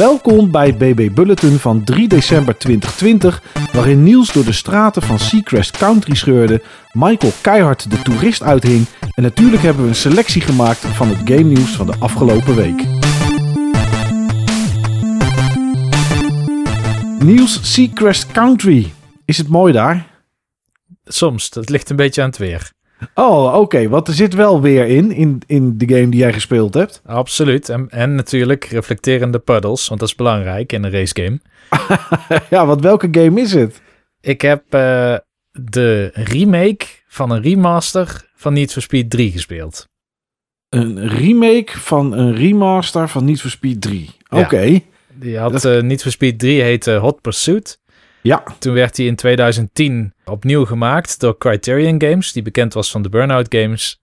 Welkom bij BB Bulletin van 3 december 2020, waarin Niels door de straten van Seacrest Country scheurde, Michael keihard de toerist uithing en natuurlijk hebben we een selectie gemaakt van het game nieuws van de afgelopen week. Niels Seacrest Country. Is het mooi daar? Soms, dat ligt een beetje aan het weer. Oh, oké. Want er zit wel weer in, in, in de game die jij gespeeld hebt. Absoluut. En, en natuurlijk reflecterende puddles, want dat is belangrijk in een racegame. ja, want welke game is het? Ik heb uh, de remake van een remaster van Need for Speed 3 gespeeld. Een remake van een remaster van Need for Speed 3. Oké. Okay. Die had dat... uh, Need for Speed 3 heette Hot Pursuit. Ja. Toen werd hij in 2010 opnieuw gemaakt door Criterion Games, die bekend was van de Burnout Games.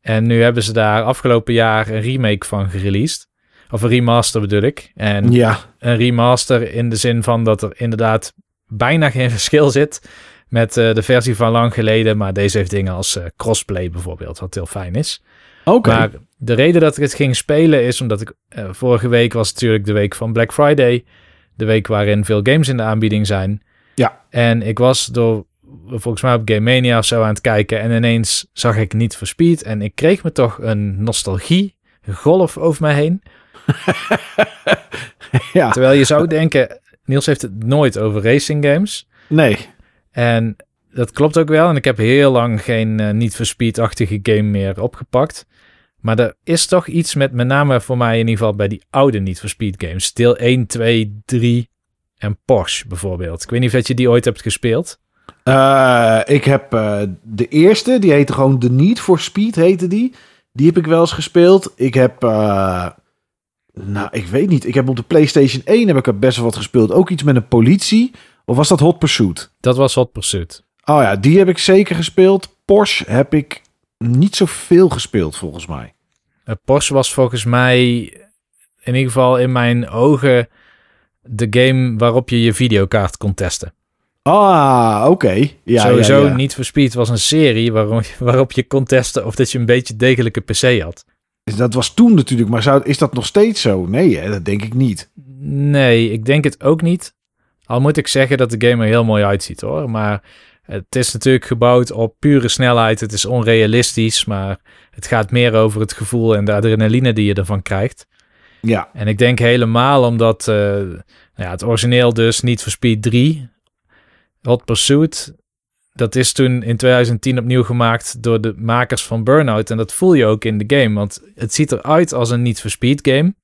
En nu hebben ze daar afgelopen jaar een remake van gereleased. Of een remaster bedoel ik. En ja. een remaster in de zin van dat er inderdaad bijna geen verschil zit met uh, de versie van lang geleden. Maar deze heeft dingen als uh, crossplay bijvoorbeeld, wat heel fijn is. Oké. Okay. Maar de reden dat ik het ging spelen is omdat ik... Uh, vorige week was natuurlijk de week van Black Friday. De week waarin veel games in de aanbieding zijn. Ja. En ik was door volgens mij op Game Mania of zo aan het kijken. En ineens zag ik niet voor Speed. En ik kreeg me toch een nostalgie golf over mij heen. ja. Terwijl je zou denken, Niels heeft het nooit over racing games. Nee. En dat klopt ook wel. En ik heb heel lang geen uh, niet voor Speed-achtige game meer opgepakt. Maar er is toch iets met met name voor mij in ieder geval bij die oude niet voor Speed games. Deel 1, 2, 3 en Porsche bijvoorbeeld. Ik weet niet of je die ooit hebt gespeeld. Uh, ik heb uh, de eerste, die heette gewoon The Need for Speed, heette die. Die heb ik wel eens gespeeld. Ik heb, uh, nou, ik weet niet. Ik heb op de PlayStation 1 heb ik er best wel wat gespeeld. Ook iets met een politie. Of was dat Hot Pursuit? Dat was Hot Pursuit. Oh ja, die heb ik zeker gespeeld. Porsche heb ik niet zoveel gespeeld, volgens mij. Porsche was volgens mij, in ieder geval in mijn ogen, de game waarop je je videokaart kon testen. Ah, oké. Okay. Ja, Sowieso ja, ja. niet for Speed was een serie waarom, waarop je kon testen of dat je een beetje degelijke PC had. Dat was toen natuurlijk, maar zou, is dat nog steeds zo? Nee, hè? dat denk ik niet. Nee, ik denk het ook niet. Al moet ik zeggen dat de game er heel mooi uitziet hoor. Maar het is natuurlijk gebouwd op pure snelheid. Het is onrealistisch, maar het gaat meer over het gevoel en de adrenaline die je ervan krijgt. Ja. En ik denk helemaal omdat uh, nou ja, het origineel dus niet voor Speed 3, Hot Pursuit, dat is toen in 2010 opnieuw gemaakt door de makers van Burnout. En dat voel je ook in de game, want het ziet eruit als een niet voor Speed game.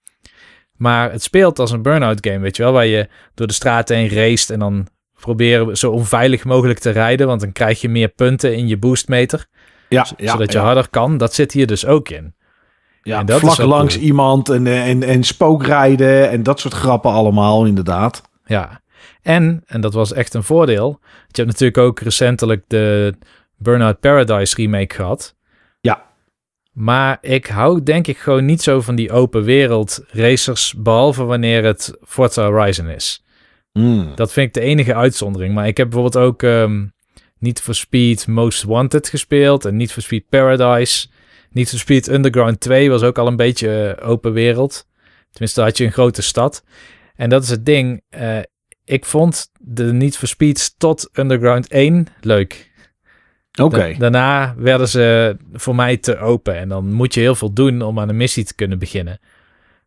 Maar het speelt als een Burnout game, weet je wel, waar je door de straten heen raced en dan proberen zo onveilig mogelijk te rijden, want dan krijg je meer punten in je boostmeter. Ja, ja zodat je ja. harder kan. Dat zit hier dus ook in. Ja, en dat vlak langs cool. iemand en, en, en spookrijden en dat soort grappen allemaal, inderdaad. Ja, en, en dat was echt een voordeel, je hebt natuurlijk ook recentelijk de Burnout Paradise remake gehad. Ja. Maar ik hou denk ik gewoon niet zo van die open wereld racers, behalve wanneer het Forza Horizon is. Mm. Dat vind ik de enige uitzondering. Maar ik heb bijvoorbeeld ook um, Need for Speed Most Wanted gespeeld en Need for Speed Paradise. Need for Speed Underground 2 was ook al een beetje uh, open wereld. Tenminste, had je een grote stad. En dat is het ding. Uh, ik vond de Need for Speeds tot Underground 1 leuk. Oké. Okay. Da daarna werden ze voor mij te open. En dan moet je heel veel doen om aan een missie te kunnen beginnen.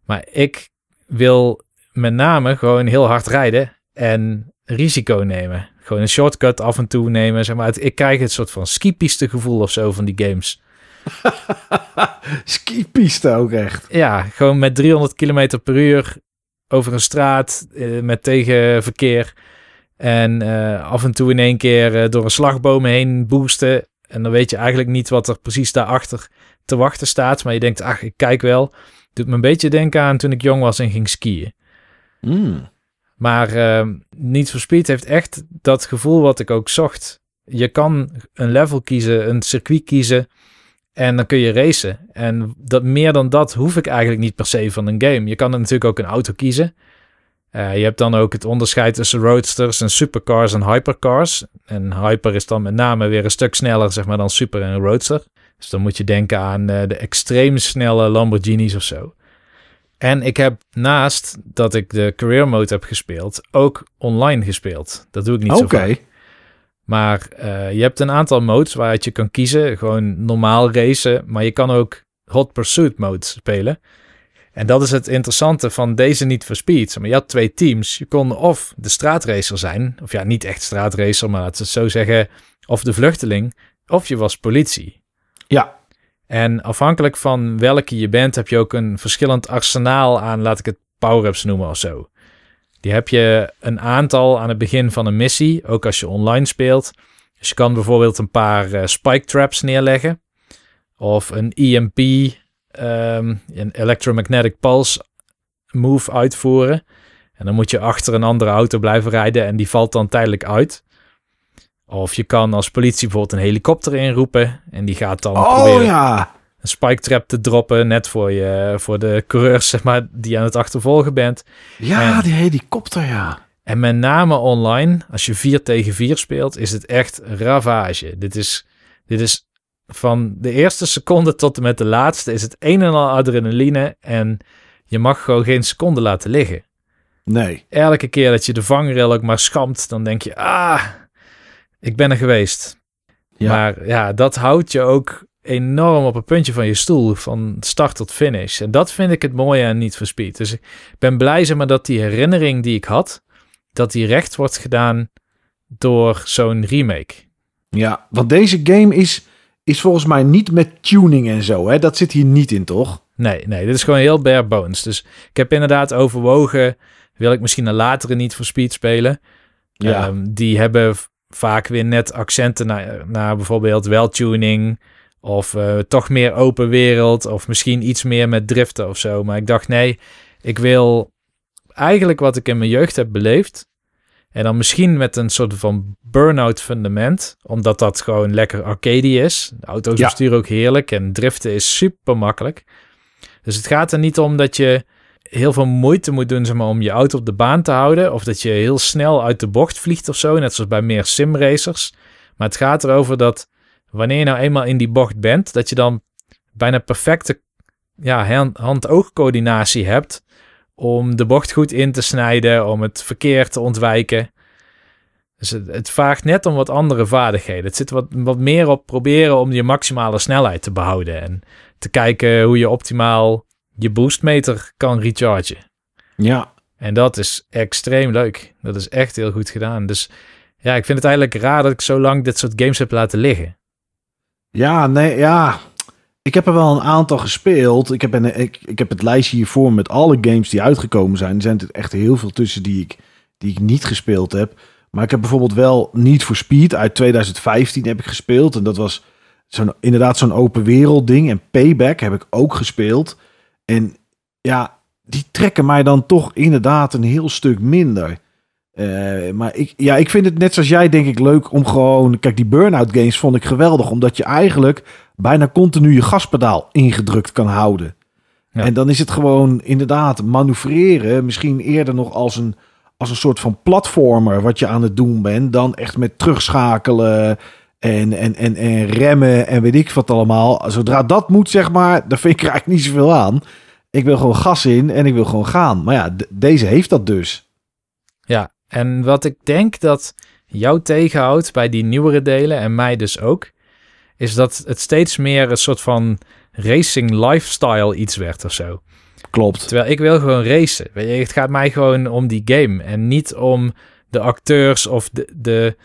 Maar ik wil met name gewoon heel hard rijden en risico nemen. Gewoon een shortcut af en toe nemen. Zeg maar. Ik krijg het soort van skipiste gevoel of zo van die games. skipiste ook echt. Ja, gewoon met 300 km per uur over een straat uh, met tegenverkeer. En uh, af en toe in één keer uh, door een slagboom heen boosten. En dan weet je eigenlijk niet wat er precies daarachter te wachten staat. Maar je denkt, ach, ik kijk wel. Doet me een beetje denken aan toen ik jong was en ging skiën. Mm. Maar uh, Need for Speed heeft echt dat gevoel wat ik ook zocht. Je kan een level kiezen, een circuit kiezen en dan kun je racen. En dat, meer dan dat hoef ik eigenlijk niet per se van een game. Je kan natuurlijk ook een auto kiezen. Uh, je hebt dan ook het onderscheid tussen roadsters en supercars en hypercars. En hyper is dan met name weer een stuk sneller zeg maar, dan super en roadster. Dus dan moet je denken aan uh, de extreem snelle Lamborghinis of zo. En ik heb naast dat ik de career mode heb gespeeld, ook online gespeeld. Dat doe ik niet zo Oké. vaak. Maar eh, je hebt een aantal modes waaruit je kan kiezen. Gewoon normaal racen, maar je kan ook Hot Pursuit mode spelen. En dat is het interessante van deze niet for Speed. Maar je had twee teams. Je kon of de straatracer zijn, of ja, niet echt straatracer, maar laten we het zo zeggen, of de vluchteling, of je was politie. Ja. En afhankelijk van welke je bent, heb je ook een verschillend arsenaal aan, laat ik het power-ups noemen of zo. Die heb je een aantal aan het begin van een missie, ook als je online speelt. Dus je kan bijvoorbeeld een paar eh, spike traps neerleggen. Of een EMP, ehm, een electromagnetic pulse move uitvoeren. En dan moet je achter een andere auto blijven rijden en die valt dan tijdelijk uit. Of je kan als politie bijvoorbeeld een helikopter inroepen en die gaat dan Oh proberen ja. een spike trap te droppen, net voor, je, voor de coureurs zeg maar, die aan het achtervolgen bent. Ja, En- die helikopter, ja. En met name online, als je 4 tegen 4 speelt, is het echt ravage. Dit is, dit is van de eerste seconde tot en met de laatste, is het een en al adrenaline en je mag gewoon geen seconde laten liggen. Nee. Elke keer dat je de vangrail ook maar schampt, dan denk je, ah, ik ben er geweest. Ja. Maar ja, dat houdt je ook enorm op een puntje van je stoel, van start tot finish. En dat vind ik het mooie aan Niet for Speed. Dus ik ben blij zeg maar, dat die herinnering die ik had, dat die recht wordt gedaan door zo'n remake. Ja, want deze game is, is volgens mij niet met tuning en zo. Hè? Dat zit hier niet in, toch? Nee, nee, dit is gewoon heel bare bones. Dus ik heb inderdaad overwogen, wil ik misschien een latere Niet for Speed spelen? Ja. Ehm, die hebben vaak weer net accenten naar, naar bijvoorbeeld wel tuning of eh, toch meer open wereld of misschien iets meer met driften of zo. Maar ik dacht nee, ik wil eigenlijk wat ik in mijn jeugd heb beleefd en dan misschien met een soort van burn-out fundament, omdat dat gewoon lekker arcade is. De auto's Ja. besturen ook heerlijk en driften is super makkelijk. Dus het gaat er niet om dat je heel veel moeite moet doen zeg maar, om je auto op de baan te houden. Of dat je heel snel uit de bocht vliegt of zo. Net zoals bij meer simracers. Maar het gaat erover dat wanneer je nou eenmaal in die bocht bent, dat je dan bijna perfecte ja, hand- hand-oogcoördinatie hebt. Om de bocht goed in te snijden, om het verkeer te ontwijken. Dus het, het vraagt net om wat andere vaardigheden. Het zit wat, wat meer op proberen om je maximale snelheid te behouden. En te kijken hoe je optimaal je boostmeter kan rechargen. Ja. En dat is extreem leuk. Dat is echt heel goed gedaan. Dus ja, ik vind het eigenlijk raar dat ik zo lang dit soort games heb laten liggen. Ja, nee, ja. Ik heb er wel een aantal gespeeld. Ik heb, een, ik, ik heb het lijstje hiervoor met alle games die uitgekomen zijn. Er zijn er echt heel veel tussen die ik, die ik niet gespeeld heb. Maar ik heb bijvoorbeeld wel Need for Speed uit 2015 heb ik gespeeld. En dat was zo'n, inderdaad zo'n open wereld ding. En Payback heb ik ook gespeeld. En ja, die trekken mij dan toch inderdaad een heel stuk minder. Eh, maar ik, ja, ik vind het net zoals jij denk ik leuk om gewoon... Kijk, die Burnout games vond ik geweldig. Omdat je eigenlijk bijna continu je gaspedaal ingedrukt kan houden. Ja. En dan is het gewoon inderdaad manoeuvreren. Misschien eerder nog als een, als een soort van platformer wat je aan het doen bent. Dan echt met terugschakelen en, en, en, en remmen en weet ik wat allemaal. Zodra dat moet, zeg maar, daar vind ik er eigenlijk niet zoveel aan. Ik wil gewoon gas in en ik wil gewoon gaan. Maar ja, deze heeft dat dus. Ja, en wat ik denk dat jou tegenhoudt bij die nieuwere delen en mij dus ook, is dat het steeds meer een soort van racing lifestyle iets werd of zo. Klopt. Terwijl ik wil gewoon racen. Weet je, het gaat mij gewoon om die game en niet om de acteurs of de, de,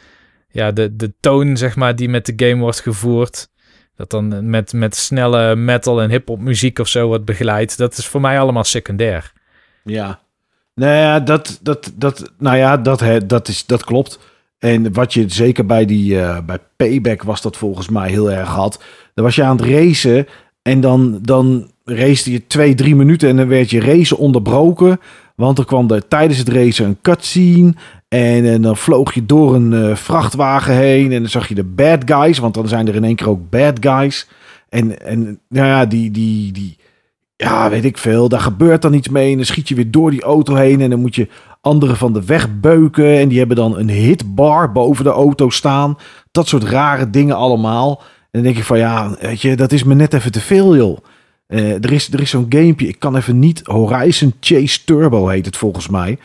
ja, de, de toon, zeg maar, die met de game wordt gevoerd. Dat dan met, met snelle metal en hip-hop muziek of zo wordt begeleid. Dat is voor mij allemaal secundair. Ja. Nou ja, dat, dat, dat, nou ja, dat, dat, is, dat klopt. En wat je zeker bij die eh, bij Payback was dat volgens mij heel erg had. Dan was je aan het racen en dan, dan race je twee, drie minuten en dan werd je race onderbroken. Want er kwam er tijdens het racen een cutscene. En, en dan vloog je door een eh, vrachtwagen heen. En dan zag je de bad guys. Want dan zijn er in één keer ook bad guys. En, en nou ja, die, die, die, ja, weet ik veel. Daar gebeurt dan iets mee. En dan schiet je weer door die auto heen. En dan moet je anderen van de weg beuken. En die hebben dan een hitbar boven de auto staan. Dat soort rare dingen allemaal. En dan denk ik van ja, weet je, dat is me net even te veel, joh. Eh, er is, er is zo'n gamepje, ik kan even niet, Horizon Chase Turbo heet het volgens mij.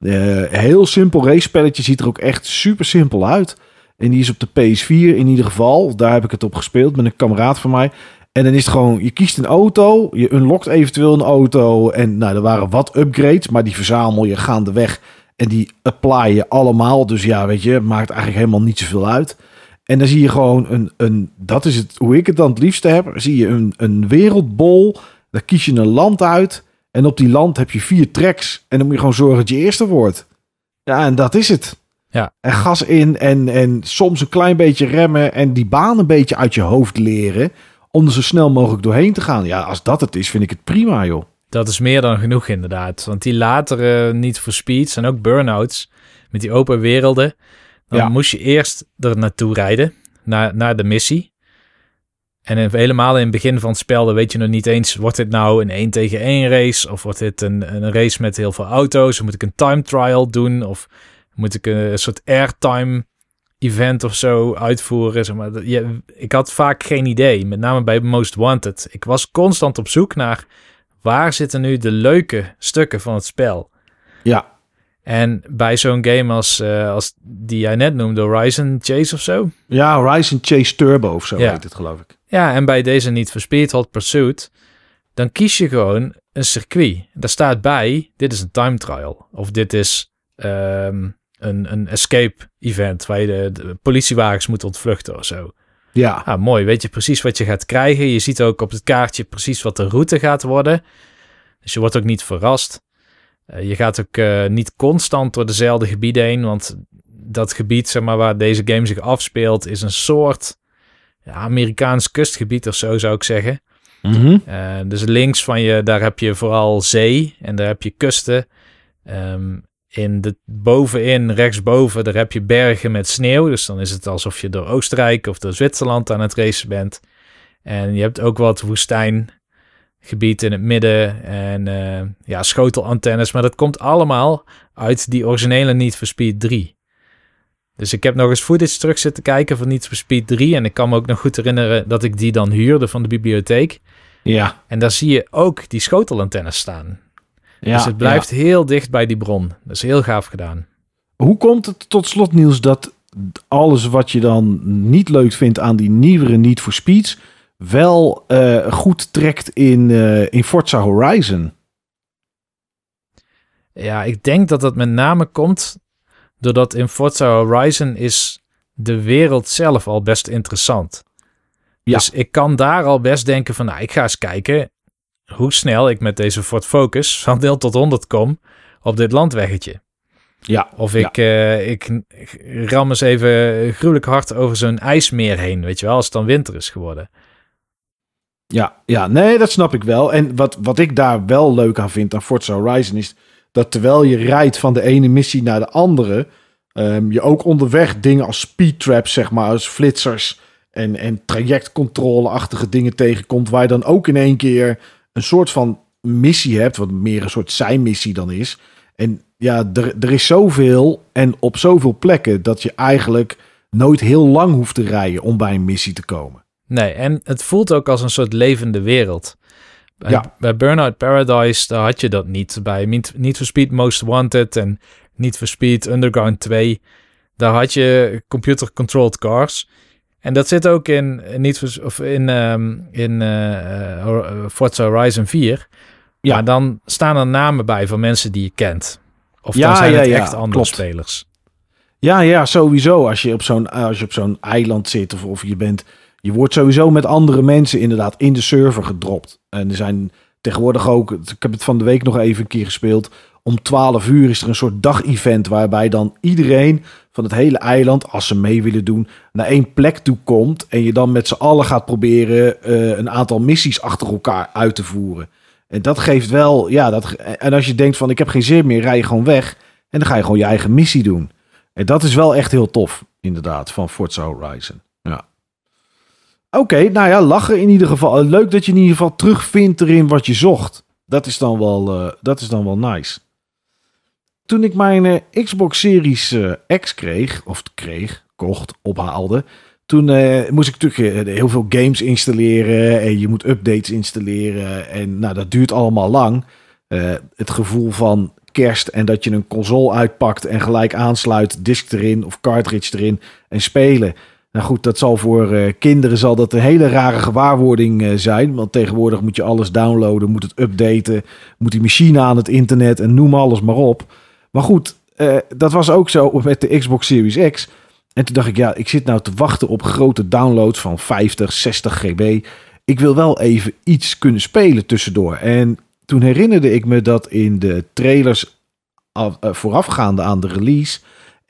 Eh, heel simpel race spelletje, ziet er ook echt super simpel uit. En die is op de PS4 in ieder geval. Daar heb ik het op gespeeld met een kameraad van mij. En dan is het gewoon, je kiest een auto, je unlockt eventueel een auto. En nou, er waren wat upgrades, maar die verzamel je gaandeweg. En die apply je allemaal. Dus ja, weet je, maakt eigenlijk helemaal niet zoveel uit. En dan zie je gewoon een, een dat is het, hoe ik het dan het liefste heb. Zie je een, een wereldbol, daar kies je een land uit. En op die land heb je vier tracks. En dan moet je gewoon zorgen dat je eerste wordt. Ja, en dat is het. Ja. En gas in en, en soms een klein beetje remmen en die baan een beetje uit je hoofd leren. Om er zo snel mogelijk doorheen te gaan. Ja, als dat het is, vind ik het prima, joh. Dat is meer dan genoeg inderdaad. Want die latere niet voor speeds en ook burnouts met die open werelden. Dan Ja. moest je eerst er naartoe rijden, naar, naar de missie. En in- helemaal in het begin van het spel, dan weet je nog niet eens, wordt dit nou een 1 tegen 1 race? Of wordt dit een, een race met heel veel auto's? Of moet ik een time trial doen? Of moet ik een, een soort airtime event of zo uitvoeren? Zeg maar, ik had vaak geen idee, met name bij Most Wanted. Ik was constant op zoek naar waar zitten nu de leuke stukken van het spel? Ja, En bij zo'n game als, eh, als die jij net noemde, Horizon Chase of zo. ja Horizon Chase Turbo of zo Ja. heet het, geloof ik. Ja, en bij deze niet voor Speed Hot Pursuit, dan kies je gewoon een circuit. Daar staat bij, dit is een time trial. Of dit is ehm, een, een escape event waar je de, de politiewagens moet ontvluchten of zo. Ja, Ah, mooi. Weet je precies wat je gaat krijgen. Je ziet ook op het kaartje precies wat de route gaat worden. Dus je wordt ook niet verrast. Eh, je gaat ook eh, niet constant door dezelfde gebieden heen. Want dat gebied zeg maar, waar deze game zich afspeelt is een soort ja, Amerikaans kustgebied of zo zou ik zeggen. Mhm. Eh, dus links van je, daar heb je vooral zee en daar heb je kusten. Ehm, in de, bovenin, rechtsboven, daar heb je bergen met sneeuw. Dus dan is het alsof je door Oostenrijk of door Zwitserland aan het racen bent. En je hebt ook wat woestijngebied in het midden en eh, ja, schotelantennes. Maar dat komt allemaal uit die originele Need for Speed 3. Dus ik heb nog eens footage terug zitten kijken van Need for Speed 3. En ik kan me ook nog goed herinneren dat ik die dan huurde van de bibliotheek. ja, En daar zie je ook die schotelantennes staan. ja. dus het blijft heel dicht bij die bron. Dat is heel gaaf gedaan. Hoe komt het tot slot, Niels, dat alles wat je dan niet leuk vindt aan die nieuwere Need for Speeds... wel eh, goed trekt in, eh, in Forza Horizon? Ja, ik denk dat dat met name komt doordat in Forza Horizon is de wereld zelf al best interessant. Ja. Dus ik kan daar al best denken van, nou, ik ga eens kijken hoe snel ik met deze Ford Focus van 0 tot 100 kom op dit landweggetje. Ja, Of ik, eh, ik, ik ram eens even gruwelijk hard over zo'n ijsmeer heen, weet je wel, als het dan winter is geworden. Ja, ja, nee, dat snap ik wel. En wat, wat ik daar wel leuk aan vind aan Forza Horizon is dat terwijl je rijdt van de ene missie naar de andere, ehm, je ook onderweg dingen als speed traps, zeg maar, als flitsers en, en trajectcontrole-achtige dingen tegenkomt, waar je dan ook in één keer een soort van missie hebt, wat meer een soort zijmissie dan is. En ja, er, er is zoveel en op zoveel plekken dat je eigenlijk nooit heel lang hoeft te rijden om bij een missie te komen. Nee, en het voelt ook als een soort levende wereld. Bij, Ja. bij Burnout Paradise, daar had je dat niet. Bij Need Need for Speed Most Wanted en Need for Speed Underground 2, daar had je computer-controlled cars. En dat zit ook in, Need for, of in, ehm, in eh, eh, eh, Forza Horizon 4. Ja. Maar dan staan er namen bij van mensen die je kent. Of Ja, dan zijn ja, het echt andere klopt. spelers. Ja, ja, sowieso. Als je op zo'n, als je op zo'n eiland zit of, of je bent... Je wordt sowieso met andere mensen inderdaad in de server gedropt. En er zijn tegenwoordig ook... Ik heb het van de week nog even een keer gespeeld. Om 12 uur is er een soort dag-event... waarbij dan iedereen van het hele eiland... als ze mee willen doen, naar één plek toe komt... en je dan met z'n allen gaat proberen... eh, een aantal missies achter elkaar uit te voeren. En dat geeft wel... Ja, dat, en als je denkt van ik heb geen zin meer... rij je gewoon weg... en dan ga je gewoon je eigen missie doen. En dat is wel echt heel tof, inderdaad, van Forza Horizon. Oké, nou ja, lachen in ieder geval. Leuk dat je in ieder geval terugvindt erin wat je zocht. Dat is dan wel, eh, dat is dan wel nice. Toen ik mijn eh, Xbox Series eh, X kreeg, of kreeg, kocht, ophaalde... toen eh, moest ik natuurlijk eh, heel veel games installeren en je moet updates installeren. En nou, dat duurt allemaal lang. Eh, het gevoel van kerst en dat je een console uitpakt en gelijk aansluit, disk erin of cartridge erin en spelen. Nou goed, dat zal voor eh, kinderen zal dat een hele rare gewaarwording eh, zijn. Want tegenwoordig moet je alles downloaden, moet het updaten, moet die machine aan het internet en noem alles maar op. Maar goed, eh, dat was ook zo met de Xbox Series X. En toen dacht ik, ja, ik zit nou te wachten op grote downloads van 50, 60 GB. Ik wil wel even iets kunnen spelen tussendoor. En toen herinnerde ik me dat in de trailers af, voorafgaande aan de release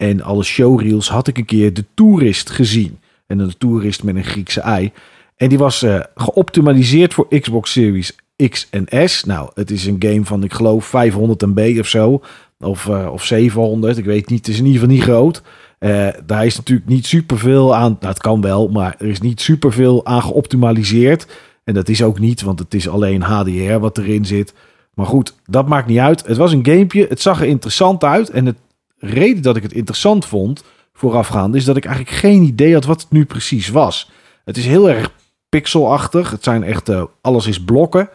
en alle showreels had ik een keer de Tourist gezien. En een Tourist met een Griekse ei. En die was uh, geoptimaliseerd voor Xbox Series X en S. Nou, het is een game van, ik geloof, 500 MB of zo. Of, uh, of 700, ik weet niet. Het is in ieder geval niet groot. Uh, daar is natuurlijk niet superveel aan. Nou, het kan wel, maar er is niet superveel aan geoptimaliseerd. En dat is ook niet, want het is alleen HDR wat erin zit. Maar goed, dat maakt niet uit. Het was een gamepje. Het zag er interessant uit. En de reden dat ik het interessant vond voorafgaand is dat ik eigenlijk geen idee had wat het nu precies was. Het is heel erg pixelachtig. Het zijn echt, uh, alles is blokken.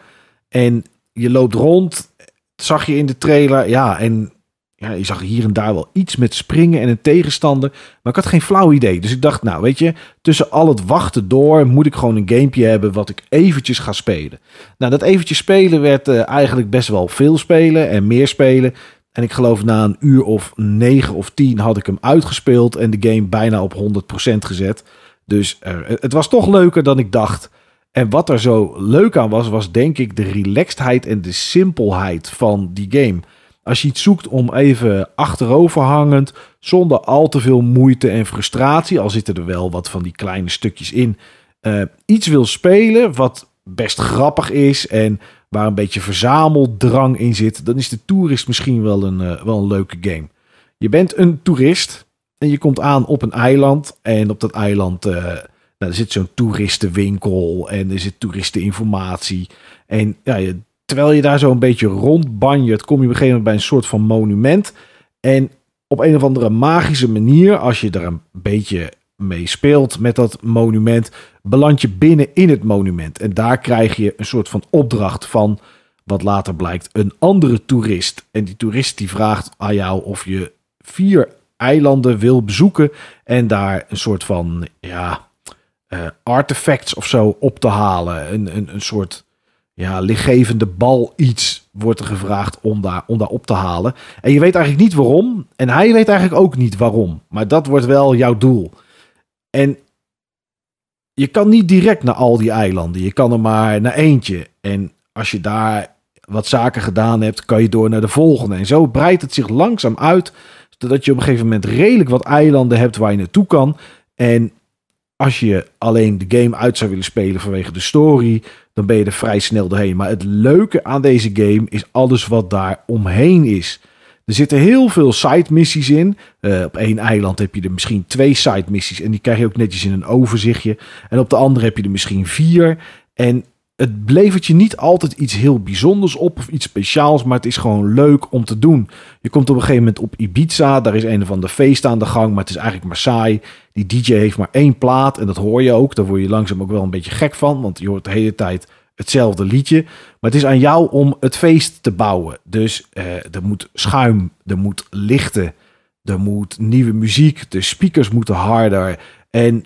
En je loopt rond, zag je in de trailer. Ja, en ja, je zag hier en daar wel iets met springen en een tegenstander. Maar ik had geen flauw idee. Dus ik dacht, nou weet je, tussen al het wachten door moet ik gewoon een gamepje hebben wat ik eventjes ga spelen. Nou, dat eventjes spelen werd uh, eigenlijk best wel veel spelen en meer spelen. En ik geloof na een uur of negen of tien had ik hem uitgespeeld en de game bijna op 100% gezet. Dus uh, het was toch leuker dan ik dacht. En wat er zo leuk aan was, was denk ik de relaxedheid en de simpelheid van die game. Als je iets zoekt om even achteroverhangend, zonder al te veel moeite en frustratie, al zitten er wel wat van die kleine stukjes in, uh, iets wil spelen wat best grappig is en waar een beetje verzameldrang in zit, dan is de toerist misschien wel een, uh, wel een leuke game. Je bent een toerist en je komt aan op een eiland en op dat eiland uh, nou, er zit zo'n toeristenwinkel en er zit toeristeninformatie. En ja, terwijl je daar zo een beetje rondbanjert, kom je op een gegeven moment bij een soort van monument. En op een of andere magische manier, als je er een beetje mee speelt met dat monument, beland je binnen in het monument. En daar krijg je een soort van opdracht van, wat later blijkt, een andere toerist. En die toerist die vraagt aan jou of je vier eilanden wil bezoeken en daar een soort van, ja, uh, artefacts of zo op te halen. Een, een, een soort ja, lichtgevende bal iets wordt er gevraagd om daar, om daar op te halen. En je weet eigenlijk niet waarom. En hij weet eigenlijk ook niet waarom. Maar dat wordt wel jouw doel. En je kan niet direct naar al die eilanden. Je kan er maar naar eentje. En als je daar wat zaken gedaan hebt, kan je door naar de volgende. En zo breidt het zich langzaam uit. Zodat je op een gegeven moment redelijk wat eilanden hebt waar je naartoe kan. En als je alleen de game uit zou willen spelen vanwege de story, dan ben je er vrij snel doorheen. Maar het leuke aan deze game is alles wat daar omheen is. Er zitten heel veel side missies in. Uh, op één eiland heb je er misschien twee side missies. En die krijg je ook netjes in een overzichtje. En op de andere heb je er misschien vier. En het levert je niet altijd iets heel bijzonders op of iets speciaals, maar het is gewoon leuk om te doen. Je komt op een gegeven moment op Ibiza, daar is een van de feest aan de gang, maar het is eigenlijk maar saai. Die DJ heeft maar één plaat en dat hoor je ook. Daar word je langzaam ook wel een beetje gek van, want je hoort de hele tijd hetzelfde liedje. Maar het is aan jou om het feest te bouwen. Dus uh, er moet schuim, er moet lichten, er moet nieuwe muziek, de speakers moeten harder. En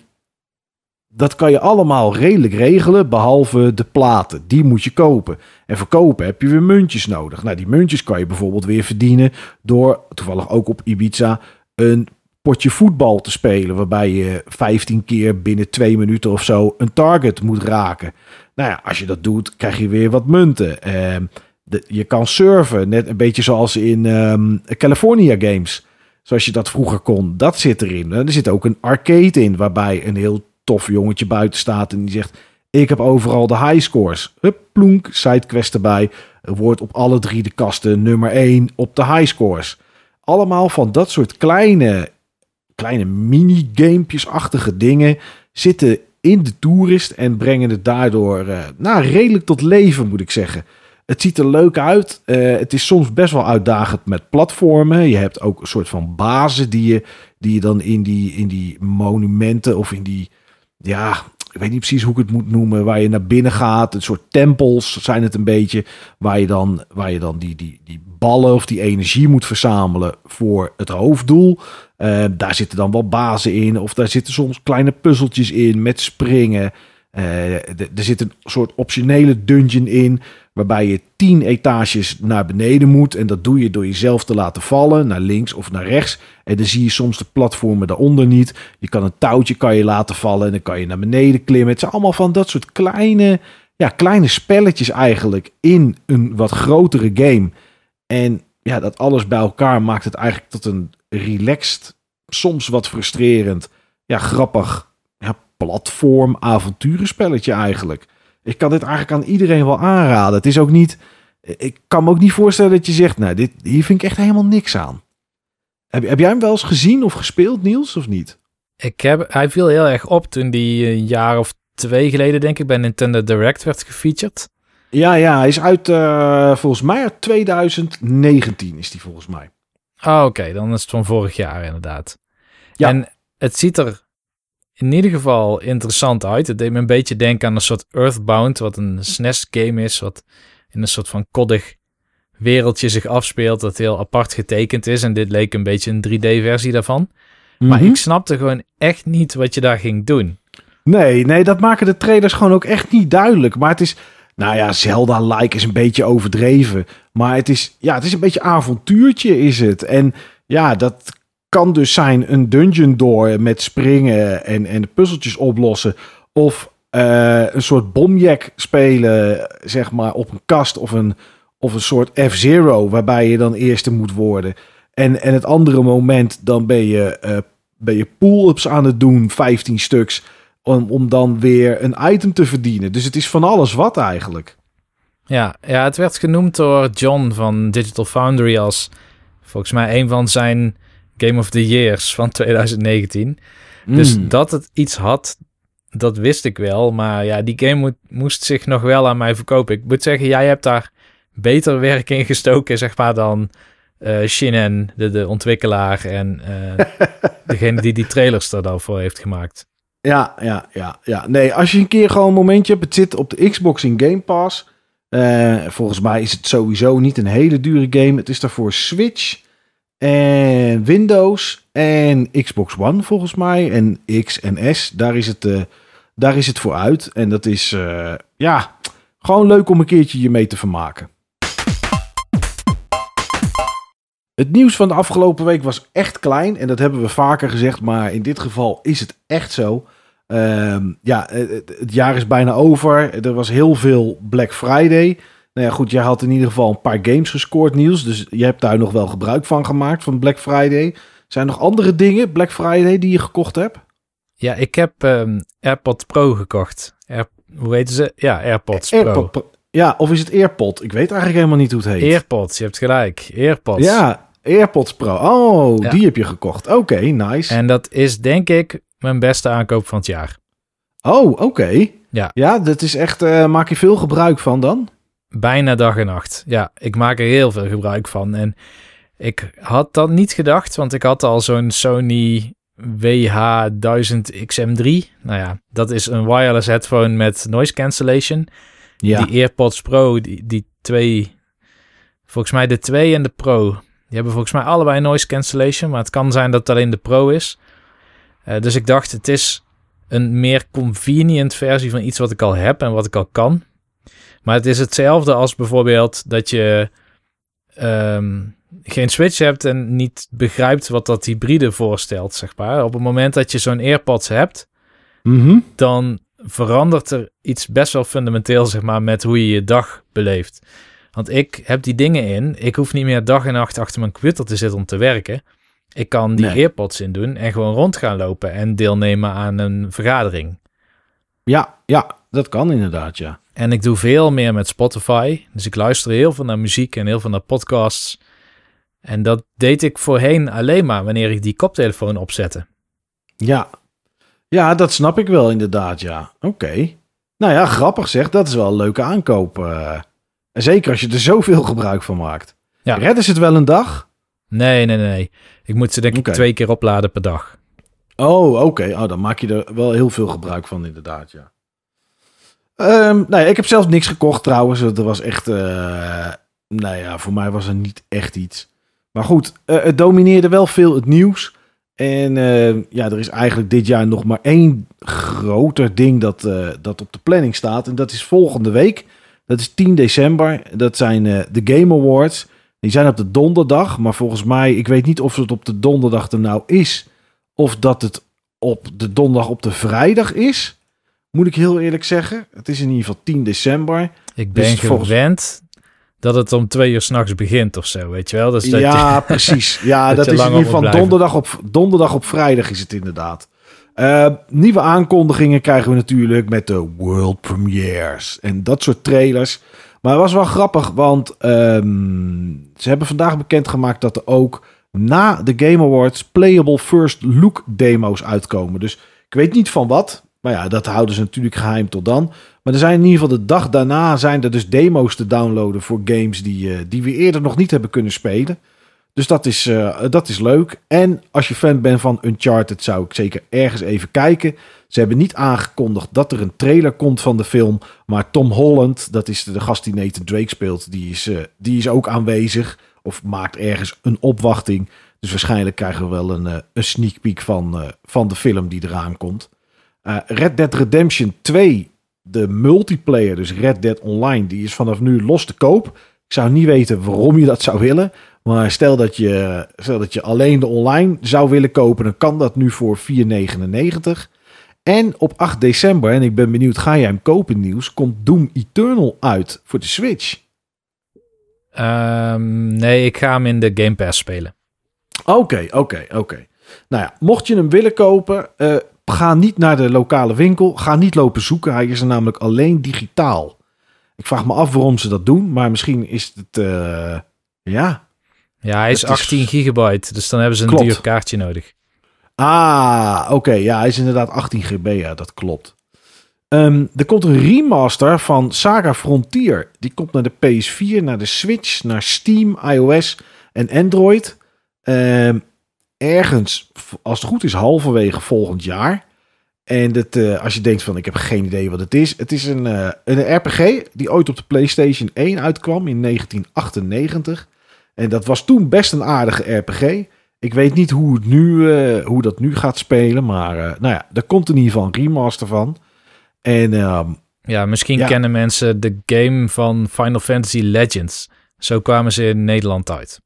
dat kan je allemaal redelijk regelen, behalve de platen. Die moet je kopen. En verkopen heb je weer muntjes nodig. Nou, die muntjes kan je bijvoorbeeld weer verdienen door, toevallig ook op Ibiza, een potje voetbal te spelen. Waarbij je 15 keer binnen twee minuten of zo een target moet raken. Nou ja, als je dat doet, krijg je weer wat munten. De, je kan surfen, net een beetje zoals in um, California Games. Zoals je dat vroeger kon. Dat zit erin. Er zit ook een arcade in, waarbij een heel tof jongetje buiten staat en die zegt: Ik heb overal de high scores. Hup, plonk, sidequest erbij. Er wordt op alle drie de kasten nummer 1 op de high scores. Allemaal van dat soort kleine, kleine mini-gamepjes-achtige dingen zitten in de toerist en brengen het daardoor uh, nou, redelijk tot leven, moet ik zeggen. Het ziet er leuk uit. Uh, het is soms best wel uitdagend met platformen. Je hebt ook een soort van bazen die je, die je dan in die, in die monumenten of in die ja, ik weet niet precies hoe ik het moet noemen, waar je naar binnen gaat. Een soort tempels zijn het een beetje, waar je dan, waar je dan die, die, die ballen of die energie moet verzamelen voor het hoofddoel. Uh, daar zitten dan wel bazen in, of daar zitten soms kleine puzzeltjes in met springen. Uh, er zit een soort optionele dungeon in, waarbij je tien etages naar beneden moet. En dat doe je door jezelf te laten vallen, naar links of naar rechts. En dan zie je soms de platformen daaronder niet. Je kan een touwtje kan je laten vallen en dan kan je naar beneden klimmen. Het zijn allemaal van dat soort kleine, ja, kleine spelletjes eigenlijk in een wat grotere game. En ja, dat alles bij elkaar maakt het eigenlijk tot een relaxed, soms wat frustrerend, ja, grappig ja, platform avonturenspelletje eigenlijk. Ik kan dit eigenlijk aan iedereen wel aanraden. Het is ook niet. Ik kan me ook niet voorstellen dat je zegt, nou, dit, hier vind ik echt helemaal niks aan. Heb, heb jij hem wel eens gezien of gespeeld, Niels, of niet? Ik heb, hij viel heel erg op toen die een jaar of twee geleden, denk ik, bij Nintendo Direct werd gefeatured. Ja, ja, hij is uit, uh, volgens mij uit 2019 is die volgens mij. Oh, oké, dan is het van vorig jaar inderdaad. Ja. En het ziet er in ieder geval interessant uit. Het deed me een beetje denken aan een soort Earthbound, wat een SNES-game is, wat in een soort van koddig wereldje zich afspeelt, dat heel apart getekend is. En dit leek een beetje een 3D-versie daarvan. Maar mhm. ik snapte gewoon echt niet wat je daar ging doen. Nee, nee, dat maken de trailers gewoon ook echt niet duidelijk. Maar het is, nou ja, Zelda-like is een beetje overdreven. Maar het is, ja, het is een beetje avontuurtje is het. En ja, dat kan dus zijn een dungeon door met springen en, en puzzeltjes oplossen. Of uh, een soort bomjack spelen, zeg maar, op een kast of een, of een soort F-Zero, waarbij je dan eerste moet worden. En, en het andere moment, dan ben je, uh, ben je pull-ups aan het doen, 15 stuks, om, om dan weer een item te verdienen. Dus het is van alles wat eigenlijk. Ja, ja, het werd genoemd door John van Digital Foundry als volgens mij een van zijn Game of the Years van 2019. Dus mm. dat het iets had, dat wist ik wel. Maar ja, die game moet, moest zich nog wel aan mij verkopen. Ik moet zeggen, jij hebt daar beter werk in gestoken, zeg maar, dan uh, Shinen, de, de ontwikkelaar en uh, degene die die trailers er dan voor heeft gemaakt. Ja, ja, ja, ja. Nee, als je een keer gewoon een momentje hebt, het zit op de Xbox in Game Pass. Uh, volgens mij is het sowieso niet een hele dure game. Het is daarvoor Switch en Windows en Xbox One volgens mij. En X en S, daar is het, uh, daar is het voor uit. En dat is uh, ja, gewoon leuk om een keertje je mee te vermaken. Het nieuws van de afgelopen week was echt klein. En dat hebben we vaker gezegd. Maar in dit geval is het echt zo. Uh, ja, het, het, jaar is bijna over. Er was heel veel Black Friday. Nou ja, goed, jij had in ieder geval een paar games gescoord, Niels. Dus je hebt daar nog wel gebruik van gemaakt, van Black Friday. Zijn er nog andere dingen, Black Friday, die je gekocht hebt? Ja, ik heb um, AirPod Pro gekocht. Air, hoe weten ze? Ja, AirPods Pro. Ja, of is het AirPod? Ik weet eigenlijk helemaal niet hoe het heet. AirPods, je hebt gelijk. AirPods. Ja, AirPods Pro. Oh, die heb je gekocht. Oké, nice. En dat is denk ik mijn beste aankoop van het jaar. Oh, oké. Ja. Ja, dat is echt... Uh, maak je veel gebruik van dan? Bijna dag en nacht. Ja, ik maak er heel veel gebruik van. En ik had dat niet gedacht, want ik had al zo'n Sony WH-1000XM3. Nou ja, dat is een wireless headphone met noise cancellation. Ja. Die AirPods Pro, die, die twee, volgens mij de 2 en de Pro, die hebben volgens mij allebei noise cancellation. Maar het kan zijn dat het alleen de Pro is. Uh, dus ik dacht, het is een meer convenient versie van iets wat ik al heb en wat ik al kan. Maar het is hetzelfde als bijvoorbeeld dat je ehm, geen Switch hebt en niet begrijpt wat dat hybride voorstelt, zeg maar. Op het moment dat je zo'n AirPods hebt, mhm. dan verandert er iets best wel fundamenteel, zeg maar, met hoe je je dag beleeft. Want ik heb die dingen in. Ik hoef niet meer dag en nacht achter mijn computer te zitten om te werken. Ik kan die AirPods in doen en gewoon rond gaan lopen en deelnemen aan een vergadering. Ja, ja, dat kan inderdaad, ja. En ik doe veel meer met Spotify. Dus ik luister heel veel naar muziek en heel veel naar podcasts. En dat deed ik voorheen alleen maar wanneer ik die koptelefoon opzette. Ja, ja dat snap ik wel inderdaad, ja. Oké. Nou ja, grappig zeg. Dat is wel een leuke aankoop. Uh, zeker als je er zoveel gebruik van maakt. Ja. Redden ze het wel een dag? Nee, nee, nee. Ik moet ze denk ik twee keer opladen per dag. Oh, oké. Oh, dan maak je er wel heel veel gebruik van, inderdaad, ja. Ehm nou ja, ik heb zelf niks gekocht trouwens. Dat was echt... eh, nou ja, voor mij was er niet echt iets. Maar goed, eh, het domineerde wel veel het nieuws. En eh, ja, er is eigenlijk dit jaar nog maar één groter ding dat, eh, dat op de planning staat. En dat is volgende week. Dat is 10 december. Dat zijn eh, de Game Awards. Die zijn op de donderdag. Maar volgens mij, ik weet niet of het op de donderdag er nou is. Of dat het op de donderdag op de vrijdag is. Moet ik heel eerlijk zeggen. Het is in ieder geval 10 december. Ik ben Dus volgens- gewend dat het om twee uur s'nachts begint of zo, weet je wel? Dus dat ja, je- precies. Ja, dat is in ieder geval donderdag op, donderdag op vrijdag is het inderdaad. Eh, nieuwe aankondigingen krijgen we natuurlijk met de world premieres en dat soort trailers. Maar het was wel grappig, want ehm, ze hebben vandaag bekendgemaakt dat er ook na de Game Awards playable first look demo's uitkomen. Dus ik weet niet van wat, maar ja, dat houden ze natuurlijk geheim tot dan. Maar er zijn in ieder geval de dag daarna zijn er dus demo's te downloaden voor games die, eh, die we eerder nog niet hebben kunnen spelen. Dus dat is, eh, dat is leuk. En als je fan bent van Uncharted, zou ik zeker ergens even kijken. Ze hebben niet aangekondigd dat er een trailer komt van de film. Maar Tom Holland, dat is de gast die Nathan Drake speelt, die is, eh, die is ook aanwezig. Of maakt ergens een opwachting. Dus waarschijnlijk krijgen we wel een, een sneak peek van, van de film die eraan komt. Red Dead Redemption 2, de multiplayer, dus Red Dead Online, die is vanaf nu los te koop. Ik zou niet weten waarom je dat zou willen. Maar stel dat je, stel dat je alleen de online zou willen kopen, dan kan dat nu voor 4,99. En op 8 december, en ik ben benieuwd, ga jij hem kopen nieuws, komt Doom Eternal uit voor de Switch. Ehm, nee, ik ga hem in de Game Pass spelen. Oké, oké, oké. Nou ja, mocht je hem willen kopen, eh, ga niet naar de lokale winkel. Ga niet lopen zoeken. Hij is er namelijk alleen digitaal. Ik vraag me af waarom ze dat doen, maar misschien is het, eh, ja. Ja, hij is Het is- 18 gigabyte, dus dan hebben ze een Klopt. duur kaartje nodig. Ah, oké. ja, hij is inderdaad 18 GB. Ja, dat klopt. Ehm, er komt een remaster van Saga Frontier. Die komt naar de PS4, naar de Switch, naar Steam, iOS en Android. Ehm, ergens, als het goed is, halverwege volgend jaar. En dat, eh, als je denkt van, ik heb geen idee wat het is. Het is een, eh, een RPG die ooit op de PlayStation 1 uitkwam in 1998. En dat was toen best een aardige RPG. Ik weet niet hoe, het nu, eh, hoe dat nu gaat spelen. Maar nou ja, er komt in ieder geval een remaster van. En ehm, Ja, misschien Ja. kennen mensen de game van Final Fantasy Legends. Zo kwamen ze in Nederland uit.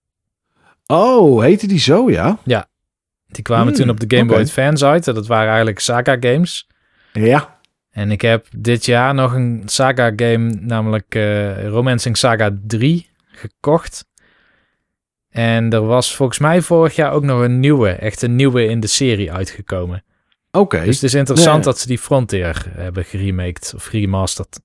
Oh, heette die zo, ja? Die kwamen Hmm, toen op de Game Boy. Advance uit. Dat waren eigenlijk Saga games. Ja. En ik heb dit jaar nog een Saga game, namelijk eh Romancing Saga 3, gekocht. En er was volgens mij vorig jaar ook nog een nieuwe, echt een nieuwe in de serie uitgekomen. Oké. Dus het is interessant Nee. dat ze die Frontier hebben geremaked of geremasterd.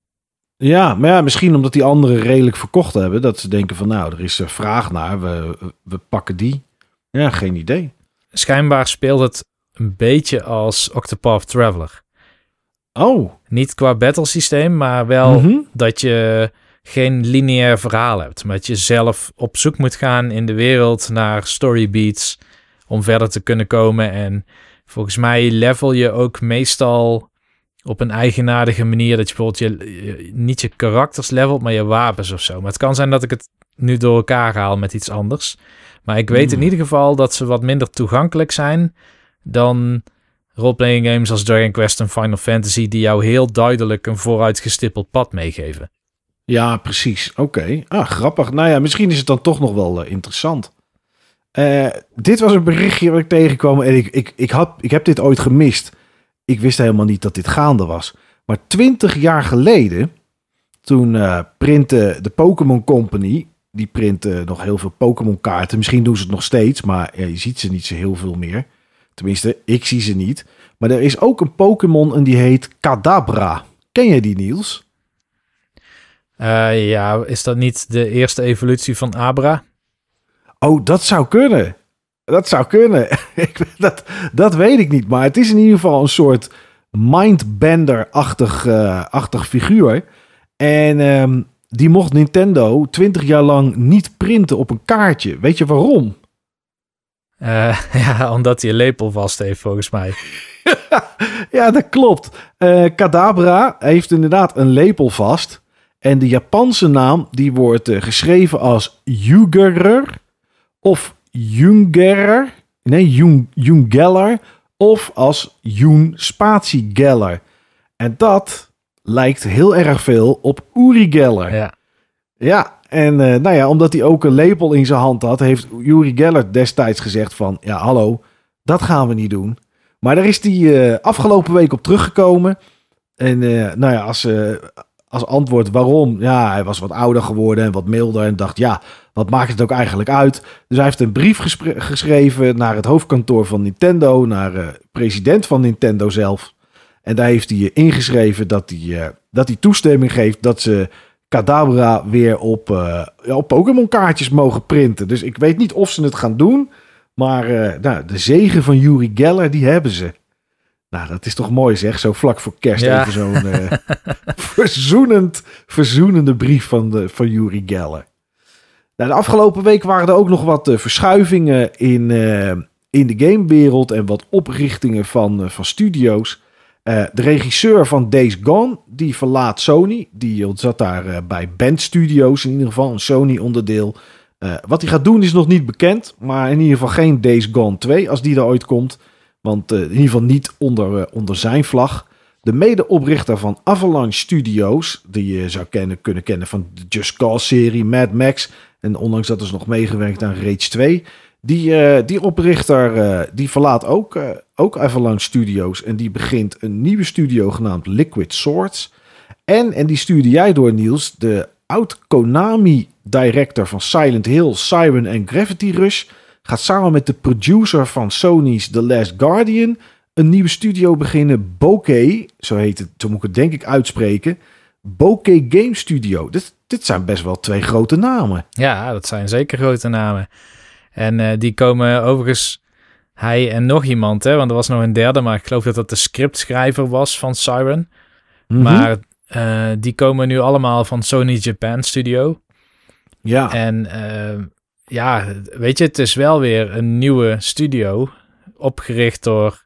Ja, maar ja, misschien omdat die anderen redelijk verkocht hebben. Dat ze denken van, nou, er is eh, vraag naar. We, we pakken die. Ja, geen idee. Schijnbaar speelt het een beetje als Octopath Traveler. Oh. Niet qua battlesysteem, maar wel Mhm. dat je geen lineair verhaal hebt. Maar dat je zelf op zoek moet gaan in de wereld naar storybeats om verder te kunnen komen. En volgens mij level je ook meestal op een eigenaardige manier dat je bijvoorbeeld je, je- niet je karakters levelt, maar je wapens of zo. Maar het kan zijn dat ik het nu door elkaar haal met iets anders. Maar ik weet in Hmm. ieder geval dat ze wat minder toegankelijk zijn dan roleplaying games als Dragon Quest en Final Fantasy die jou heel duidelijk een vooruitgestippeld pad meegeven. Ja, precies. Oké. Ah, grappig. Nou ja, misschien is het dan toch nog wel eh, interessant. Eh, dit was een berichtje wat ik tegenkwam en ik, ik, ik, had, ik heb dit ooit gemist. Ik wist helemaal niet dat dit gaande was. Maar twintig jaar geleden, toen eh printte de Pokémon Company, die printte nog heel veel Pokémon kaarten. Misschien doen ze het nog steeds, maar ja, je ziet ze niet zo heel veel meer. Tenminste, ik zie ze niet. Maar er is ook een Pokémon en die heet Kadabra. Ken jij die, Niels? Eh, ja, is dat niet de eerste evolutie van Abra? Oh, dat zou kunnen. Dat zou kunnen. Dat, dat weet ik niet. Maar het is in ieder geval een soort mindbender-achtig eh, achtig figuur. En ehm, die mocht Nintendo 20 jaar lang niet printen op een kaartje. Weet je waarom? Uh, ja, omdat hij een lepel vast heeft, volgens mij. ja, dat klopt. Uh, Kadabra heeft inderdaad een lepel vast. En de Japanse naam die wordt uh, geschreven als Yugerer of Jungerer. Nee, Jung, Jungeller of als Jun Spatie Geller. En dat lijkt heel erg veel op Uri Geller. Ja. Ja, en uh, nou ja, omdat hij ook een lepel in zijn hand had, heeft Uri Geller destijds gezegd van, ja hallo, dat gaan we niet doen. Maar daar is hij uh, afgelopen week op teruggekomen. En uh, nou ja, als, als antwoord waarom, ja, hij was wat ouder geworden en wat milder en dacht, ja, wat maakt het ook eigenlijk uit? Dus hij heeft een brief geschreven naar het hoofdkantoor van Nintendo, naar de president van Nintendo zelf. En daar heeft hij ingeschreven dat hij, dat hij toestemming geeft dat ze Kadabra weer op, uh, op Pokémon kaartjes mogen printen. Dus ik weet niet of ze het gaan doen. Maar nou, de zegen van Yuri Geller, die hebben ze. Nou, dat is toch mooi zeg. Zo vlak voor kerst ja. even zo'n uh, verzoenend, verzoenende brief van, de, van Yuri Geller. Nou, de afgelopen week waren er ook nog wat verschuivingen in, in de gamewereld. En wat oprichtingen van, van studio's. De regisseur van Days Gone, die verlaat Sony. Die zat daar bij Band Studios, in ieder geval een Sony-onderdeel. Wat hij gaat doen is nog niet bekend, maar in ieder geval geen Days Gone 2 als die er ooit komt. Want in ieder geval niet onder, onder zijn vlag. De medeoprichter van Avalanche Studios, die je zou kennen, kunnen kennen van de Just Cause-serie, Mad Max. En ondanks dat is nog meegewerkt aan Rage 2. Die, uh, die oprichter uh, die verlaat ook, uh, ook Avalanche Studios. En die begint een nieuwe studio genaamd Liquid Swords. En, en die stuurde jij door Niels, de oud-Konami-director van Silent Hill, Siren en Gravity Rush... gaat samen met de producer van Sony's The Last Guardian... een nieuwe studio beginnen, Bokeh, zo heet het, zo moet ik het denk ik uitspreken... Bokeh Game Studio. Dit, dit zijn best wel twee grote namen. Ja, dat zijn zeker grote namen. En uh, die komen overigens, hij en nog iemand, hè, want er was nog een derde, maar ik geloof dat dat de scriptschrijver was van Siren. Mm -hmm. Maar uh, die komen nu allemaal van Sony Japan Studio. Ja. En uh, ja, weet je, het is wel weer een nieuwe studio, opgericht door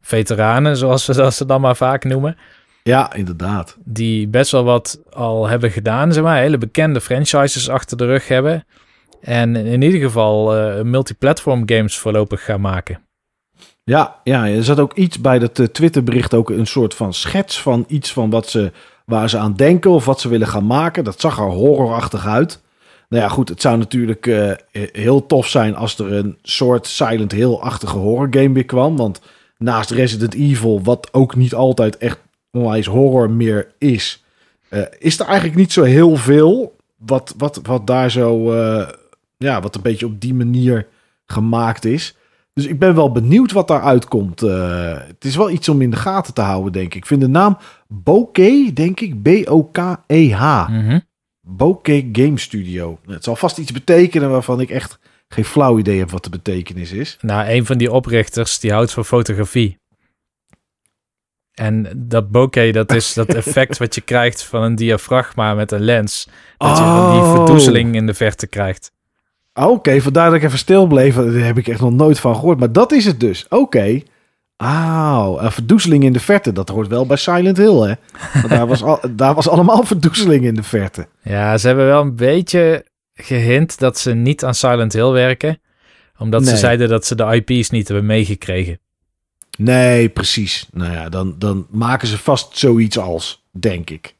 veteranen, zoals we dat ze dan maar vaak noemen. Ja, inderdaad. Die best wel wat al hebben gedaan, zeg maar, hele bekende franchises achter de rug hebben. En in ieder geval uh, multiplatform games voorlopig gaan maken. Ja, ja, er zat ook iets bij dat uh, Twitterbericht, ook een soort van schets van iets van wat ze, waar ze aan denken of wat ze willen gaan maken. Dat zag er horrorachtig uit. Nou ja, goed, het zou natuurlijk uh, heel tof zijn als er een soort Silent Hill-achtige horror game weer kwam. Want naast Resident Evil, wat ook niet altijd echt onwijs horror meer is, uh, is er eigenlijk niet zo heel veel wat, wat, wat daar zo ja, wat een beetje op die manier gemaakt is. Dus ik ben wel benieuwd wat daaruit komt. Uh, het is wel iets om in de gaten te houden, denk ik. Ik vind de naam Bokeh, denk ik, B-O-K-E-H. Mm -hmm. Bokeh Game Studio. Het zal vast iets betekenen waarvan ik echt geen flauw idee heb wat de betekenis is. Nou, een van die oprichters die houdt van fotografie. En dat bokeh, dat is dat effect wat je krijgt van een diafragma met een lens. Dat oh. je die verdoezeling in de verte krijgt. Oké, okay, vandaar dat ik even stil bleef. Daar heb ik echt nog nooit van gehoord. Maar dat is het dus. Oké. Okay. Ah, een verdoezeling in de verte. Dat hoort wel bij Silent Hill, hè? Want daar, was al, daar was allemaal verdoezeling in de verte. Ja, ze hebben wel een beetje gehint dat ze niet aan Silent Hill werken. Omdat nee. ze zeiden dat ze de IP's niet hebben meegekregen. Nee, precies. Nou ja, dan, dan maken ze vast zoiets als, denk ik.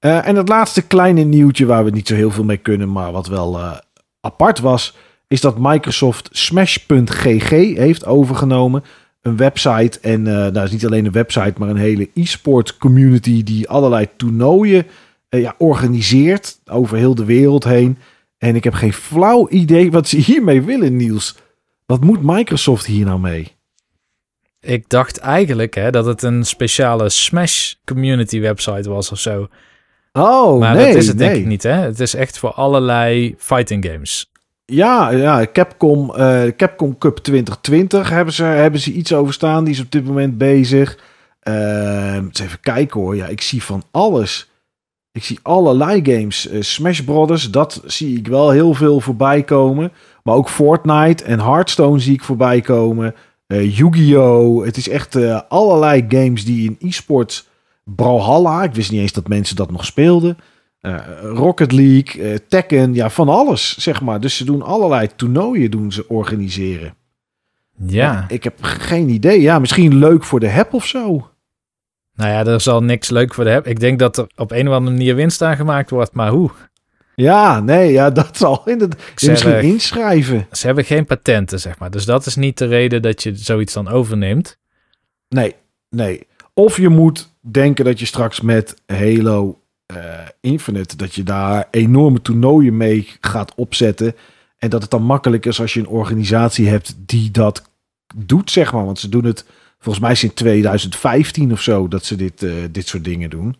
Uh, en het laatste kleine nieuwtje waar we niet zo heel veel mee kunnen, maar wat wel uh, apart was, is dat Microsoft Smash.gg heeft overgenomen. Een website. En uh, nou is niet alleen een website, maar een hele e-sport community die allerlei toernooien ja, organiseert over heel de wereld heen. En ik heb geen flauw idee wat ze hiermee willen, Niels. Wat moet Microsoft hier nou mee? Ik dacht eigenlijk hè, dat het een speciale Smash community website was of zo. Oh, maar nee, dat is het nee. denk ik niet, hè? Het is echt voor allerlei fighting games. Ja, ja Capcom, uh, Capcom Cup 2020 hebben ze, hebben ze iets over staan. Die is op dit moment bezig. Uh, eens even kijken hoor. Ja, ik zie van alles. Ik zie allerlei games. Eh, Smash Brothers, dat zie ik wel heel veel voorbij komen. Maar ook Fortnite en Hearthstone zie ik voorbij komen. Uh, Yu-Gi-Oh! Het is echt uh, allerlei games die in e-sports... Brawlhalla, ik wist niet eens dat mensen dat nog speelden. Rocket League, Tekken, ja, van alles, zeg maar. Dus ze doen allerlei toernooien doen ze organiseren. Ja. ik heb geen idee. Ja, misschien leuk voor de heb of zo. Nou ja, er zal niks leuk voor de heb. Ik denk dat er op een of andere manier winst aan gemaakt wordt, maar hoe? Ja, nee, ja, dat zal in het, misschien inschrijven. Ze hebben geen patenten, zeg maar. Dus dat is niet de reden dat je zoiets dan overneemt. Nee, nee. Of je moet denken dat je straks met Halo uh, Infinite, dat je daar enorme toernooien mee gaat opzetten. En dat het dan makkelijk is als je een organisatie hebt die dat doet, zeg maar. Want ze doen het volgens mij sinds 2015 of zo dat ze dit, uh, dit soort dingen doen.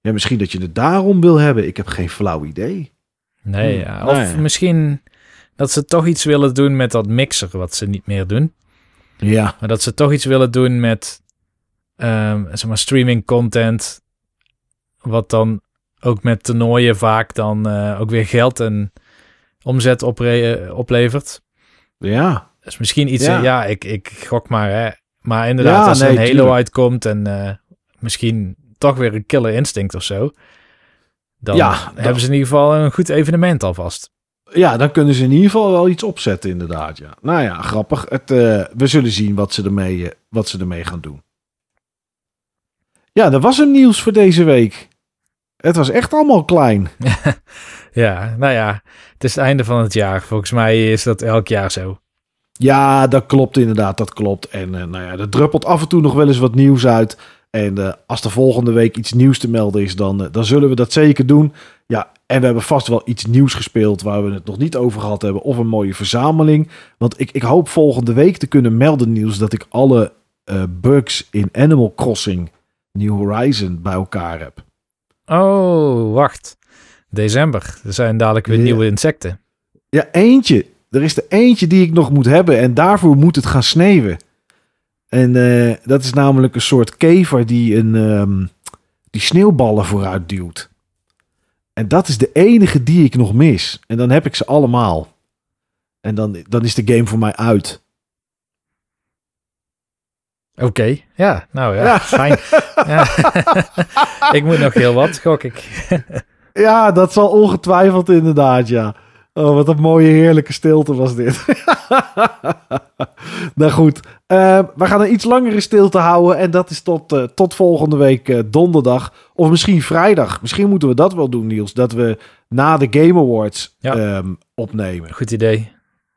Ja, misschien dat je het daarom wil hebben. Ik heb geen flauw idee. Nee, hm. ja. of misschien dat ze toch iets willen doen met dat mixer, wat ze niet meer doen. Ja. Maar dat ze toch iets willen doen met um, zeg maar streaming content, wat dan ook met toernooien vaak dan uh, ook weer geld en omzet oplevert. Ja. Dus misschien iets, ja, ja ik, ik gok maar, hè. Maar inderdaad, als er een Halo uitkomt en uh, misschien toch weer een killer instinct of zo, dan ja, hebben ze in ieder geval een goed evenement alvast. Ja, dan kunnen ze in ieder geval wel iets opzetten, inderdaad. Ja. Nou ja, grappig. Het, uh, we zullen zien wat ze, ermee, uh, wat ze ermee gaan doen. Ja, dat was een nieuws voor deze week. Het was echt allemaal klein. ja, nou ja, het is het einde van het jaar. Volgens mij is dat elk jaar zo. Ja, dat klopt inderdaad, dat klopt. En uh, nou ja, er druppelt af en toe nog wel eens wat nieuws uit. En uh, als er volgende week iets nieuws te melden is, dan, uh, dan zullen we dat zeker doen. Ja, en we hebben vast wel iets nieuws gespeeld waar we het nog niet over gehad hebben. Of een mooie verzameling. Want ik, ik hoop volgende week te kunnen melden, nieuws dat ik alle bugs in Animal Crossing New Horizon bij elkaar heb. Oh, wacht. December. Er zijn dadelijk weer nieuwe insecten. Ja, eentje. Er is er eentje die ik nog moet hebben en daarvoor moet het gaan sneeuwen. En uh, dat is namelijk een soort kever die, een, um, die sneeuwballen vooruit duwt. En dat is de enige die ik nog mis. En dan heb ik ze allemaal. En dan, dan is de game voor mij uit. Oké, okay. ja, nou ja, ja. fijn. ja. ik moet nog heel wat, gok ik. ja, dat zal ongetwijfeld inderdaad, ja. Oh, wat een mooie heerlijke stilte was dit. nou goed, uh, we gaan een iets langere stilte houden. En dat is tot, uh, tot volgende week uh, donderdag. Of misschien vrijdag. Misschien moeten we dat wel doen, Niels. Dat we na de Game Awards ja. um, opnemen. Goed idee.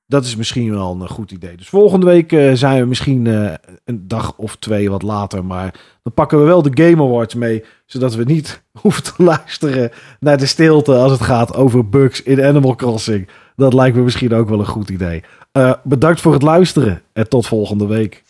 Dat is misschien wel een goed idee. Dus volgende week uh, zijn we misschien uh, een dag of twee wat later. Maar dan pakken we wel de Game Awards mee. Zodat we niet hoeven te luisteren naar de stilte als het gaat over bugs in Animal Crossing. Dat lijkt me misschien ook wel een goed idee. Uh, bedankt voor het luisteren en tot volgende week.